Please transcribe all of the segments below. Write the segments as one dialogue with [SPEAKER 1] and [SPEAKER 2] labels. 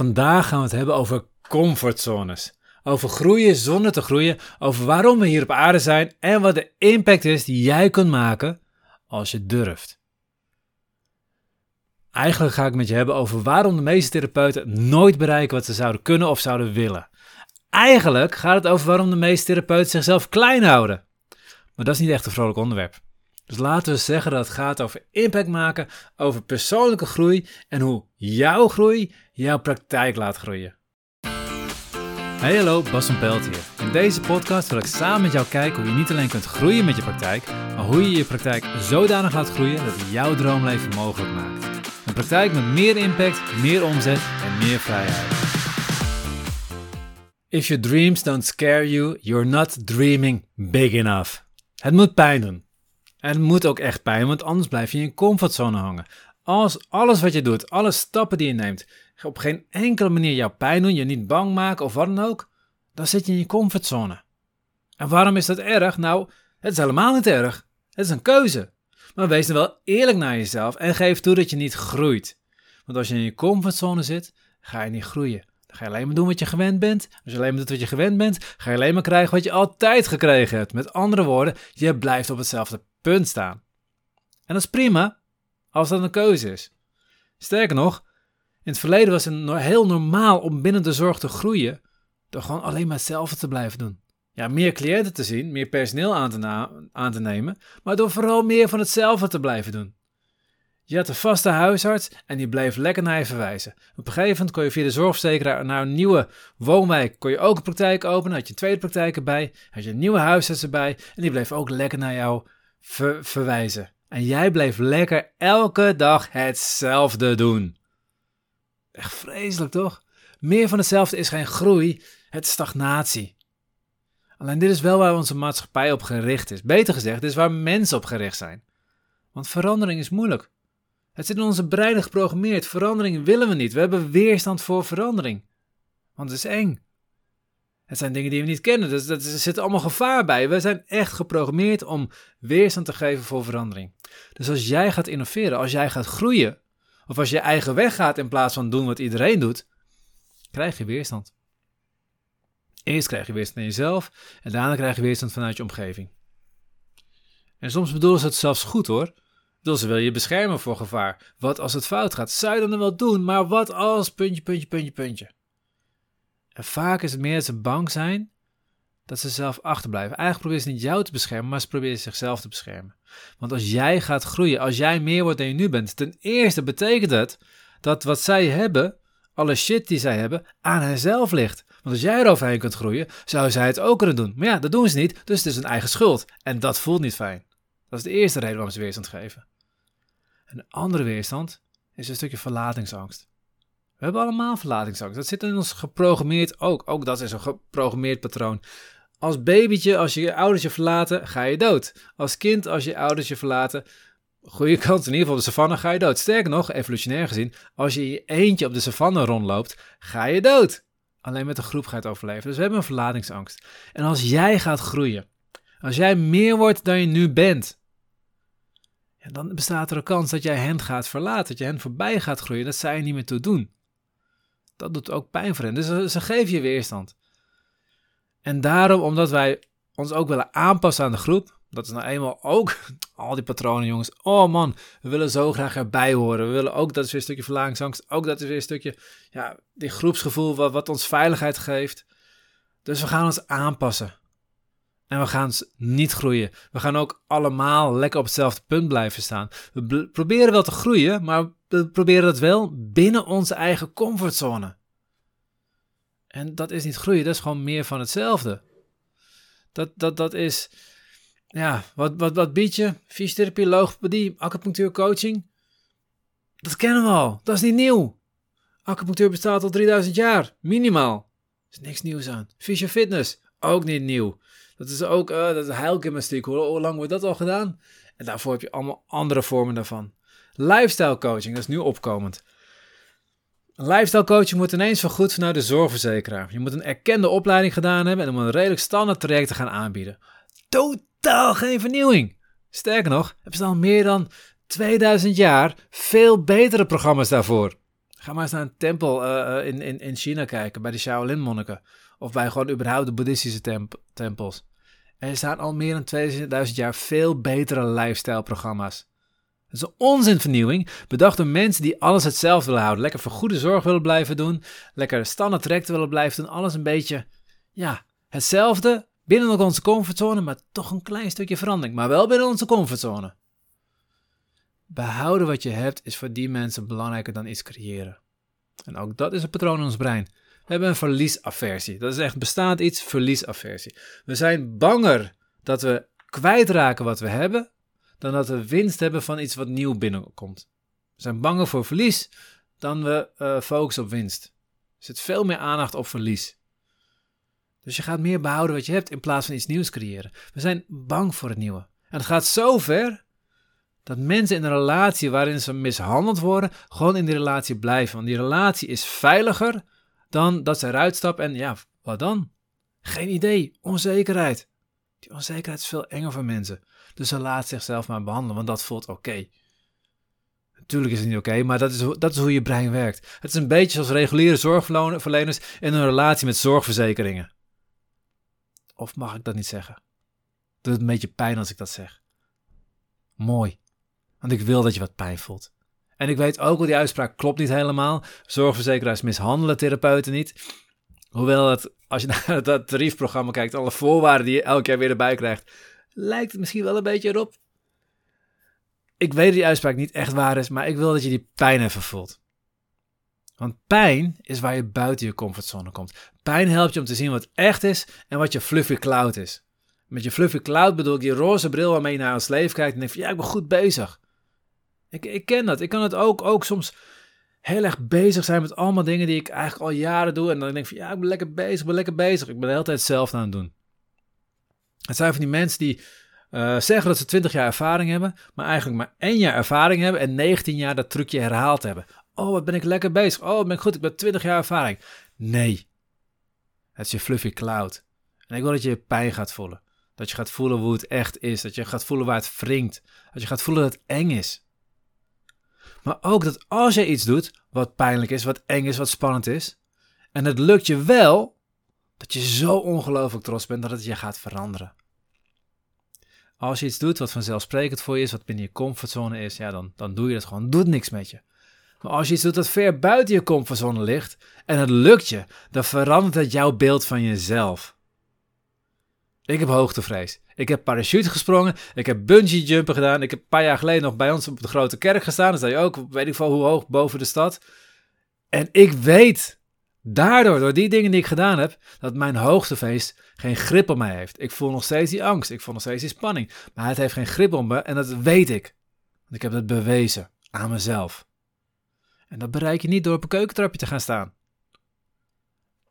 [SPEAKER 1] Vandaag gaan we het hebben over comfortzones. Over groeien zonder te groeien, over waarom we hier op aarde zijn en wat de impact is die jij kunt maken als je durft. Eigenlijk ga ik met je hebben over waarom de meeste therapeuten nooit bereiken wat ze zouden kunnen of zouden willen. Eigenlijk gaat het over waarom de meeste therapeuten zichzelf klein houden. Maar dat is niet echt een vrolijk onderwerp. Dus laten we zeggen dat het gaat over impact maken, over persoonlijke groei en hoe jouw groei jouw praktijk laat groeien. Hey hallo, Bas van Pelt hier. In deze podcast wil ik samen met jou kijken hoe je niet alleen kunt groeien met je praktijk, maar hoe je je praktijk zodanig laat groeien dat het jouw droomleven mogelijk maakt. Een praktijk met meer impact, meer omzet en meer vrijheid. If your dreams don't scare you, you're not dreaming big enough. Het moet pijn doen. En het moet ook echt pijn, want anders blijf je in je comfortzone hangen. Als alles wat je doet, alle stappen die je neemt, op geen enkele manier jouw pijn doen, je niet bang maken of wat dan ook, dan zit je in je comfortzone. En waarom is dat erg? Nou, het is helemaal niet erg. Het is een keuze. Maar wees dan wel eerlijk naar jezelf en geef toe dat je niet groeit. Want als je in je comfortzone zit, ga je niet groeien. Dan ga je alleen maar doen wat je gewend bent. Als je alleen maar doet wat je gewend bent, ga je alleen maar krijgen wat je altijd gekregen hebt. Met andere woorden, je blijft op hetzelfde punt staan. En dat is prima, als dat een keuze is. Sterker nog, in het verleden was het heel normaal om binnen de zorg te groeien door gewoon alleen maar hetzelfde te blijven doen. Ja, meer cliënten te zien, meer personeel aan te, nemen, maar door vooral meer van hetzelfde te blijven doen. Je had een vaste huisarts en die bleef lekker naar je verwijzen. Op een gegeven moment kon je via de zorgverzekeraar naar een nieuwe woonwijk kon je ook een praktijk openen, had je een tweede praktijk erbij, had je een nieuwe huisarts erbij en die bleef ook lekker naar jou verwijzen. En jij bleef lekker elke dag hetzelfde doen. Echt vreselijk toch? Meer van hetzelfde is geen groei, het is stagnatie. Alleen dit is wel waar onze maatschappij op gericht is. Beter gezegd, dit is waar mensen op gericht zijn. Want verandering is moeilijk. Het zit in onze brein geprogrammeerd. Verandering willen we niet. We hebben weerstand voor verandering. Want het is eng. Het zijn dingen die we niet kennen, dus er zit allemaal gevaar bij. We zijn echt geprogrammeerd om weerstand te geven voor verandering. Dus als jij gaat innoveren, als jij gaat groeien, of als je je eigen weg gaat in plaats van doen wat iedereen doet, krijg je weerstand. Eerst krijg je weerstand in jezelf en daarna krijg je weerstand vanuit je omgeving. En soms bedoelen ze het zelfs goed hoor. Dus ze wil je beschermen voor gevaar. Wat als het fout gaat? Zou je dan wel doen, maar wat als puntje, puntje, puntje, puntje. En vaak is het meer dat ze bang zijn dat ze zelf achterblijven. Eigenlijk proberen ze niet jou te beschermen, maar ze proberen zichzelf te beschermen. Want als jij gaat groeien, als jij meer wordt dan je nu bent, ten eerste betekent het dat wat zij hebben, alle shit die zij hebben, aan henzelf ligt. Want als jij eroverheen kunt groeien, zou zij het ook kunnen doen. Maar ja, dat doen ze niet, dus het is een eigen schuld. En dat voelt niet fijn. Dat is de eerste reden waarom ze weerstand geven. En de andere weerstand is een stukje verlatingsangst. We hebben allemaal verlatingsangst. Dat zit in ons geprogrammeerd ook. Ook dat is een geprogrammeerd patroon. Als babytje, als je je ouders je verlaten, ga je dood. Als kind, als je ouders je verlaten, goede kans in ieder geval op de savanne ga je dood. Sterker nog, evolutionair gezien, als je je eentje op de savanne rondloopt, ga je dood. Alleen met een groep gaat overleven. Dus we hebben een verlatingsangst. En als jij gaat groeien, als jij meer wordt dan je nu bent, dan bestaat er een kans dat jij hen gaat verlaten, dat je hen voorbij gaat groeien, dat zij er niet meer toe doen. Dat doet ook pijn voor hen. Dus ze geven je weerstand. En daarom, omdat wij ons ook willen aanpassen aan de groep, dat is nou eenmaal ook al die patronen, jongens. Oh man, we willen zo graag erbij horen. We willen ook, dat is weer een stukje verlagingsangst. Ook dat is weer een stukje, ja, die groepsgevoel wat, wat ons veiligheid geeft. Dus we gaan ons aanpassen. En we gaan niet groeien. We gaan ook allemaal lekker op hetzelfde punt blijven staan. We proberen wel te groeien, maar we proberen het wel binnen onze eigen comfortzone. En dat is niet groeien, dat is gewoon meer van hetzelfde. Dat, dat, dat is, ja, wat, wat, wat bied je? Fysiotherapie, logopedie, acupunctuur, coaching? Dat kennen we al, dat is niet nieuw. Acupunctuur bestaat al 3000 jaar, minimaal. Er is niks nieuws aan. Fysiofitness, ook niet nieuw. Dat is ook, uh, dat is heilgymnastiek. Hoe lang wordt dat al gedaan? En daarvoor heb je allemaal andere vormen daarvan. Lifestyle coaching, dat is nu opkomend. Lifestyle coaching moet ineens goed vanuit de zorgverzekeraar. Je moet een erkende opleiding gedaan hebben en om een redelijk standaard traject te gaan aanbieden. Totaal geen vernieuwing. Sterker nog, er staan meer dan 2000 jaar veel betere programma's daarvoor. Ga maar eens naar een tempel uh, in, in, in China kijken, bij de Shaolin-monniken. Of bij gewoon überhaupt de boeddhistische temp tempels. Er staan al meer dan 2000 jaar veel betere lifestyle-programma's. Het is een onzinvernieuwing, bedacht door mensen die alles hetzelfde willen houden. Lekker voor goede zorg willen blijven doen, lekker standaard willen blijven doen. Alles een beetje, ja, hetzelfde binnen onze comfortzone, maar toch een klein stukje verandering. Maar wel binnen onze comfortzone. Behouden wat je hebt is voor die mensen belangrijker dan iets creëren. En ook dat is een patroon in ons brein. We hebben een verliesaversie. Dat is echt bestaand iets, verliesaversie. We zijn banger dat we kwijtraken wat we hebben, dan dat we winst hebben van iets wat nieuw binnenkomt. We zijn banger voor verlies dan we uh, focussen op winst. Er zit veel meer aandacht op verlies. Dus je gaat meer behouden wat je hebt in plaats van iets nieuws creëren. We zijn bang voor het nieuwe. En het gaat zo ver dat mensen in een relatie waarin ze mishandeld worden, gewoon in die relatie blijven. Want die relatie is veiliger dan dat ze eruit stappen en ja, wat dan? Geen idee, onzekerheid. Die onzekerheid is veel enger voor mensen. Dus ze laat zichzelf maar behandelen, want dat voelt oké. Natuurlijk is het niet oké, maar dat is, dat is hoe je brein werkt. Het is een beetje zoals reguliere zorgverleners in een relatie met zorgverzekeringen. Of mag ik dat niet zeggen? Het doet een beetje pijn als ik dat zeg. Mooi. Want ik wil dat je wat pijn voelt. En ik weet ook wel, die uitspraak klopt niet helemaal. Zorgverzekeraars mishandelen therapeuten niet. Hoewel als je naar dat tariefprogramma kijkt, alle voorwaarden die je elk jaar weer erbij krijgt, lijkt het misschien wel een beetje erop. Ik weet dat die uitspraak niet echt waar is, maar ik wil dat je die pijn even voelt. Want pijn is waar je buiten je comfortzone komt. Pijn helpt je om te zien wat echt is en wat je fluffy cloud is. Met je fluffy cloud bedoel ik die roze bril waarmee je naar ons leven kijkt en denkt van ja, ik ben goed bezig. Ik, ik ken dat. Ik kan het ook, ook soms heel erg bezig zijn met allemaal dingen die ik eigenlijk al jaren doe. En dan denk ik van ja, ik ben lekker bezig, ik ben lekker bezig. Ik ben de hele tijd zelf aan het doen. Het zijn van die mensen die uh, zeggen dat ze 20 jaar ervaring hebben, maar eigenlijk maar één jaar ervaring hebben en 19 jaar dat trucje herhaald hebben. Oh, wat ben ik lekker bezig. Oh, ben ik goed, ik ben 20 jaar ervaring. Nee. Het is je fluffy cloud. En ik wil dat je je pijn gaat voelen. Dat je gaat voelen hoe het echt is. Dat je gaat voelen waar het wringt. Dat je gaat voelen dat het eng is. Maar ook dat als je iets doet wat pijnlijk is, wat eng is, wat spannend is. En het lukt je wel, dat je zo ongelooflijk trots bent dat het je gaat veranderen. Als je iets doet wat vanzelfsprekend voor je is, wat binnen je comfortzone is, ja, dan, dan doe je dat gewoon. Doet niks met je. Maar als je iets doet dat ver buiten je comfortzone ligt en het lukt je, dan verandert het jouw beeld van jezelf. Ik heb hoogtevrees. Ik heb parachute gesprongen. Ik heb bungee jumpen gedaan. Ik heb een paar jaar geleden nog bij ons op de grote kerk gestaan. Dan sta je ook, weet ik veel hoe hoog, boven de stad. En ik weet daardoor, door die dingen die ik gedaan heb, dat mijn hoogtevrees geen grip op mij heeft. Ik voel nog steeds die angst. Ik voel nog steeds die spanning. Maar het heeft geen grip op me en dat weet ik. Want ik heb het bewezen aan mezelf. En dat bereik je niet door op een keukentrapje te gaan staan.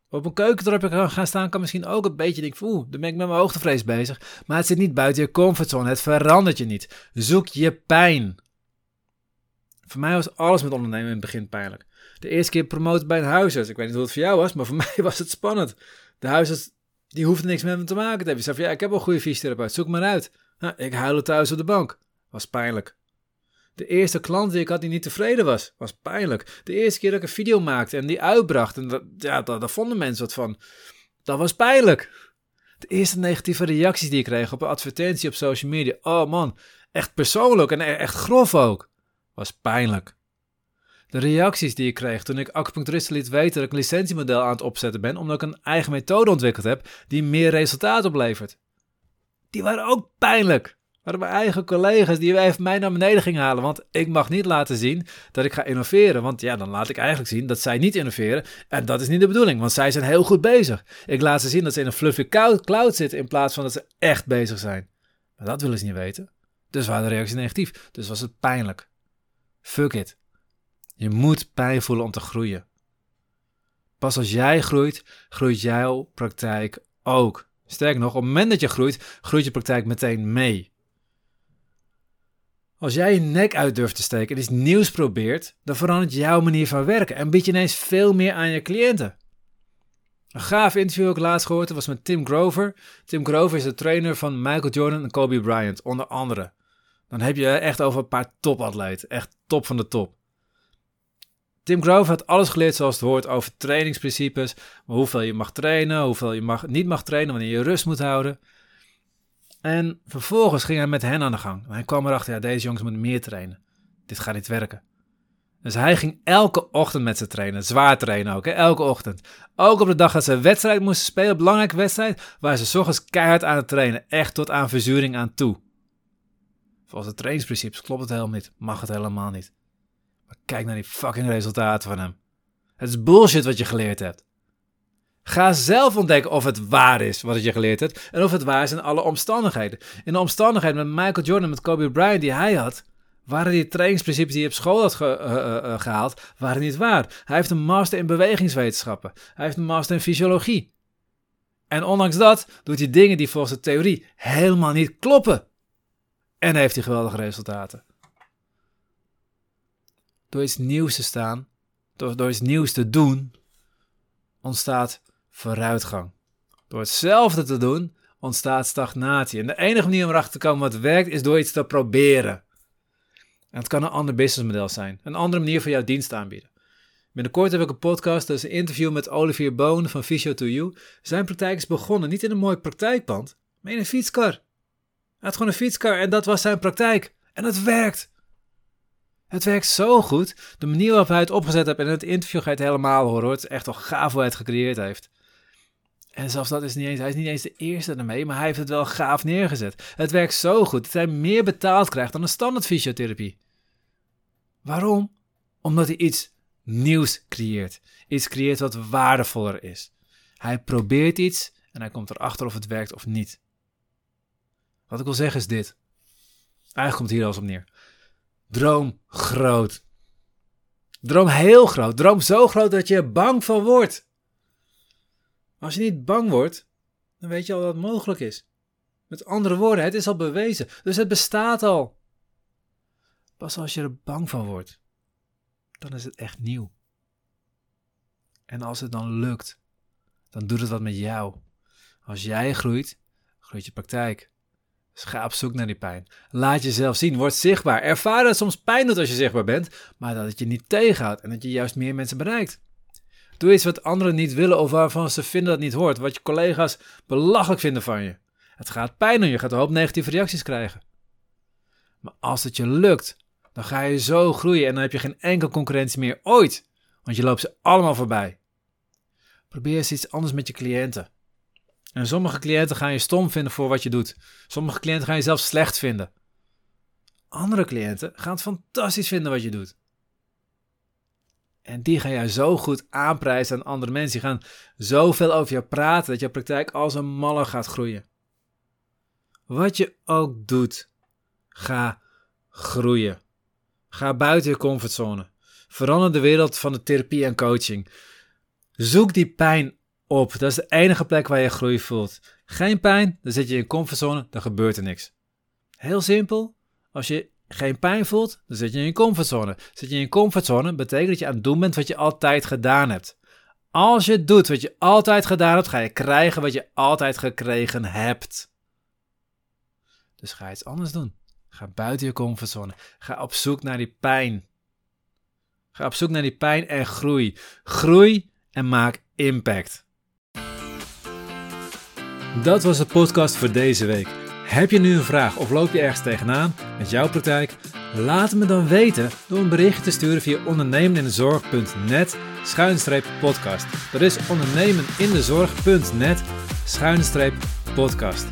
[SPEAKER 1] Op een keukentrapje gaan staan kan misschien ook een beetje denken, oeh, dan ben ik met mijn hoogtevrees bezig. Maar het zit niet buiten je comfortzone, het verandert je niet. Zoek je pijn. Voor mij was alles met ondernemen in het begin pijnlijk. De eerste keer promoten bij een huisarts. Ik weet niet hoe het voor jou was, maar voor mij was het spannend. De huisarts, die hoefde niks met me te maken te hebben. Zei van, ja, ik heb wel een goede fysiotherapeut, zoek maar uit. Nou, ik huilde thuis op de bank. Was pijnlijk. De eerste klant die ik had die niet tevreden was, was pijnlijk. De eerste keer dat ik een video maakte en die uitbracht, en dat, ja, daar, vonden mensen wat van. Dat was pijnlijk. De eerste negatieve reacties die ik kreeg op een advertentie op social media. Oh man, echt persoonlijk en e-, echt grof ook. Was pijnlijk. De reacties die ik kreeg toen ik acupuncturisten liet weten dat ik een licentiemodel aan het opzetten ben, omdat ik een eigen methode ontwikkeld heb die meer resultaat oplevert. Die waren ook pijnlijk waren mijn eigen collega's die even mij naar beneden gingen halen. Want ik mag niet laten zien dat ik ga innoveren. Want ja, dan laat ik eigenlijk zien dat zij niet innoveren. En dat is niet de bedoeling, want zij zijn heel goed bezig. Ik laat ze zien dat ze in een fluffy cloud zitten in plaats van dat ze echt bezig zijn. Maar dat willen ze niet weten. Dus waren de reacties negatief. Dus was het pijnlijk. Fuck it. Je moet pijn voelen om te groeien. Pas als jij groeit, groeit jouw praktijk ook. Sterker nog, op het moment dat je groeit, groeit je praktijk meteen mee. Als jij je nek uit durft te steken en iets nieuws probeert, dan verandert jouw manier van werken en bied je ineens veel meer aan je cliënten. Een gaaf interview ook laatst gehoord was met Tim Grover. Tim Grover is de trainer van Michael Jordan en Kobe Bryant, onder andere. Dan heb je echt over een paar topatleten, echt top van de top. Tim Grover had alles geleerd zoals het hoort over trainingsprincipes. Hoeveel je mag trainen, hoeveel je mag, niet mag trainen, wanneer je rust moet houden. En vervolgens ging hij met hen aan de gang. hij kwam erachter, ja, deze jongens moeten meer trainen. Dit gaat niet werken. Dus hij ging elke ochtend met ze trainen. Zwaar trainen ook, hè? elke ochtend. Ook op de dag dat ze een wedstrijd moesten spelen, een belangrijke wedstrijd, waren ze ochtends keihard aan het trainen. Echt tot aan verzuring aan toe. Volgens de trainingsprincipes klopt het helemaal niet. Mag het helemaal niet. Maar kijk naar die fucking resultaten van hem. Het is bullshit wat je geleerd hebt. Ga zelf ontdekken of het waar is wat je geleerd hebt. En of het waar is in alle omstandigheden. In de omstandigheden met Michael Jordan, met Kobe Bryant die hij had, waren die trainingsprincipes die hij op school had ge uh, uh, gehaald, waren niet waar. Hij heeft een master in bewegingswetenschappen. Hij heeft een master in fysiologie. En ondanks dat doet hij dingen die volgens de theorie helemaal niet kloppen. En heeft hij geweldige resultaten. Door iets nieuws te staan, door, door iets nieuws te doen, ontstaat vooruitgang. Door hetzelfde te doen, ontstaat stagnatie. En de enige manier om erachter te komen wat werkt, is door iets te proberen. En het kan een ander businessmodel zijn, een andere manier van jouw dienst aanbieden. Binnenkort heb ik een podcast, dat is een interview met Olivier Boon van Physio to You. Zijn praktijk is begonnen niet in een mooi praktijkpand, maar in een fietskar. Hij had gewoon een fietskar en dat was zijn praktijk. En het werkt. Het werkt zo goed. De manier waarop hij het opgezet heeft en in het interview ga je het helemaal horen. Hoor. Het is echt wel gaaf hoe hij het gecreëerd heeft. En zelfs dat is niet eens, hij is niet eens de eerste ermee, maar hij heeft het wel gaaf neergezet. Het werkt zo goed dat hij meer betaald krijgt dan een standaard fysiotherapie. Waarom? Omdat hij iets nieuws creëert. Iets creëert wat waardevoller is. Hij probeert iets en hij komt erachter of het werkt of niet. Wat ik wil zeggen is dit. Eigenlijk komt hier alles op neer. Droom groot. Droom heel groot. Droom zo groot dat je er bang van wordt. Als je niet bang wordt, dan weet je al dat het mogelijk is. Met andere woorden, het is al bewezen. Dus het bestaat al. Pas als je er bang van wordt, dan is het echt nieuw. En als het dan lukt, dan doet het wat met jou. Als jij groeit, groeit je praktijk. Dus ga op zoek naar die pijn. Laat jezelf zien, word zichtbaar. Ervaar dat het soms pijn doet als je zichtbaar bent, maar dat het je niet tegenhoudt en dat je juist meer mensen bereikt. Doe iets wat anderen niet willen of waarvan ze vinden dat niet hoort. Wat je collega's belachelijk vinden van je. Het gaat pijn doen, je gaat een hoop negatieve reacties krijgen. Maar als het je lukt, dan ga je zo groeien en dan heb je geen enkele concurrentie meer ooit. Want je loopt ze allemaal voorbij. Probeer eens iets anders met je cliënten. En sommige cliënten gaan je stom vinden voor wat je doet. Sommige cliënten gaan je zelfs slecht vinden. Andere cliënten gaan het fantastisch vinden wat je doet. En die gaan jij zo goed aanprijzen aan andere mensen. Die gaan zoveel over je praten dat je praktijk als een malle gaat groeien. Wat je ook doet, ga groeien. Ga buiten je comfortzone. Verander de wereld van de therapie en coaching. Zoek die pijn op. Dat is de enige plek waar je groei voelt. Geen pijn, dan zit je in je comfortzone, dan gebeurt er niks. Heel simpel. Als je geen pijn voelt, dan zit je in je comfortzone. Zit je in je comfortzone, betekent dat je aan het doen bent wat je altijd gedaan hebt. Als je doet wat je altijd gedaan hebt, ga je krijgen wat je altijd gekregen hebt. Dus ga iets anders doen. Ga buiten je comfortzone. Ga op zoek naar die pijn. Ga op zoek naar die pijn en groei. Groei en maak impact. Dat was de podcast voor deze week. Heb je nu een vraag of loop je ergens tegenaan met jouw praktijk? Laat me dan weten door een berichtje te sturen via ondernemenindezorg.net schuinstreep podcast. Dat is ondernemenindezorg.net schuinstreep podcast.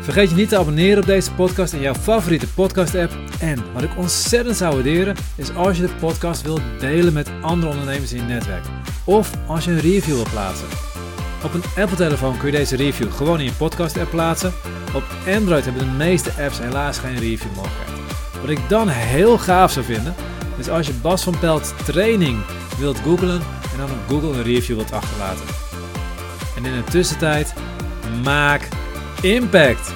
[SPEAKER 1] Vergeet je niet te abonneren op deze podcast in jouw favoriete podcast app. En wat ik ontzettend zou waarderen is als je de podcast wilt delen met andere ondernemers in je netwerk. Of als je een review wilt plaatsen. Op een Apple-telefoon kun je deze review gewoon in je podcast-app plaatsen. Op Android hebben de meeste apps helaas geen review mogelijkheid. Wat ik dan heel gaaf zou vinden, is als je Bas van Pelt training wilt googlen en dan op Google een review wilt achterlaten. En in de tussentijd, maak impact!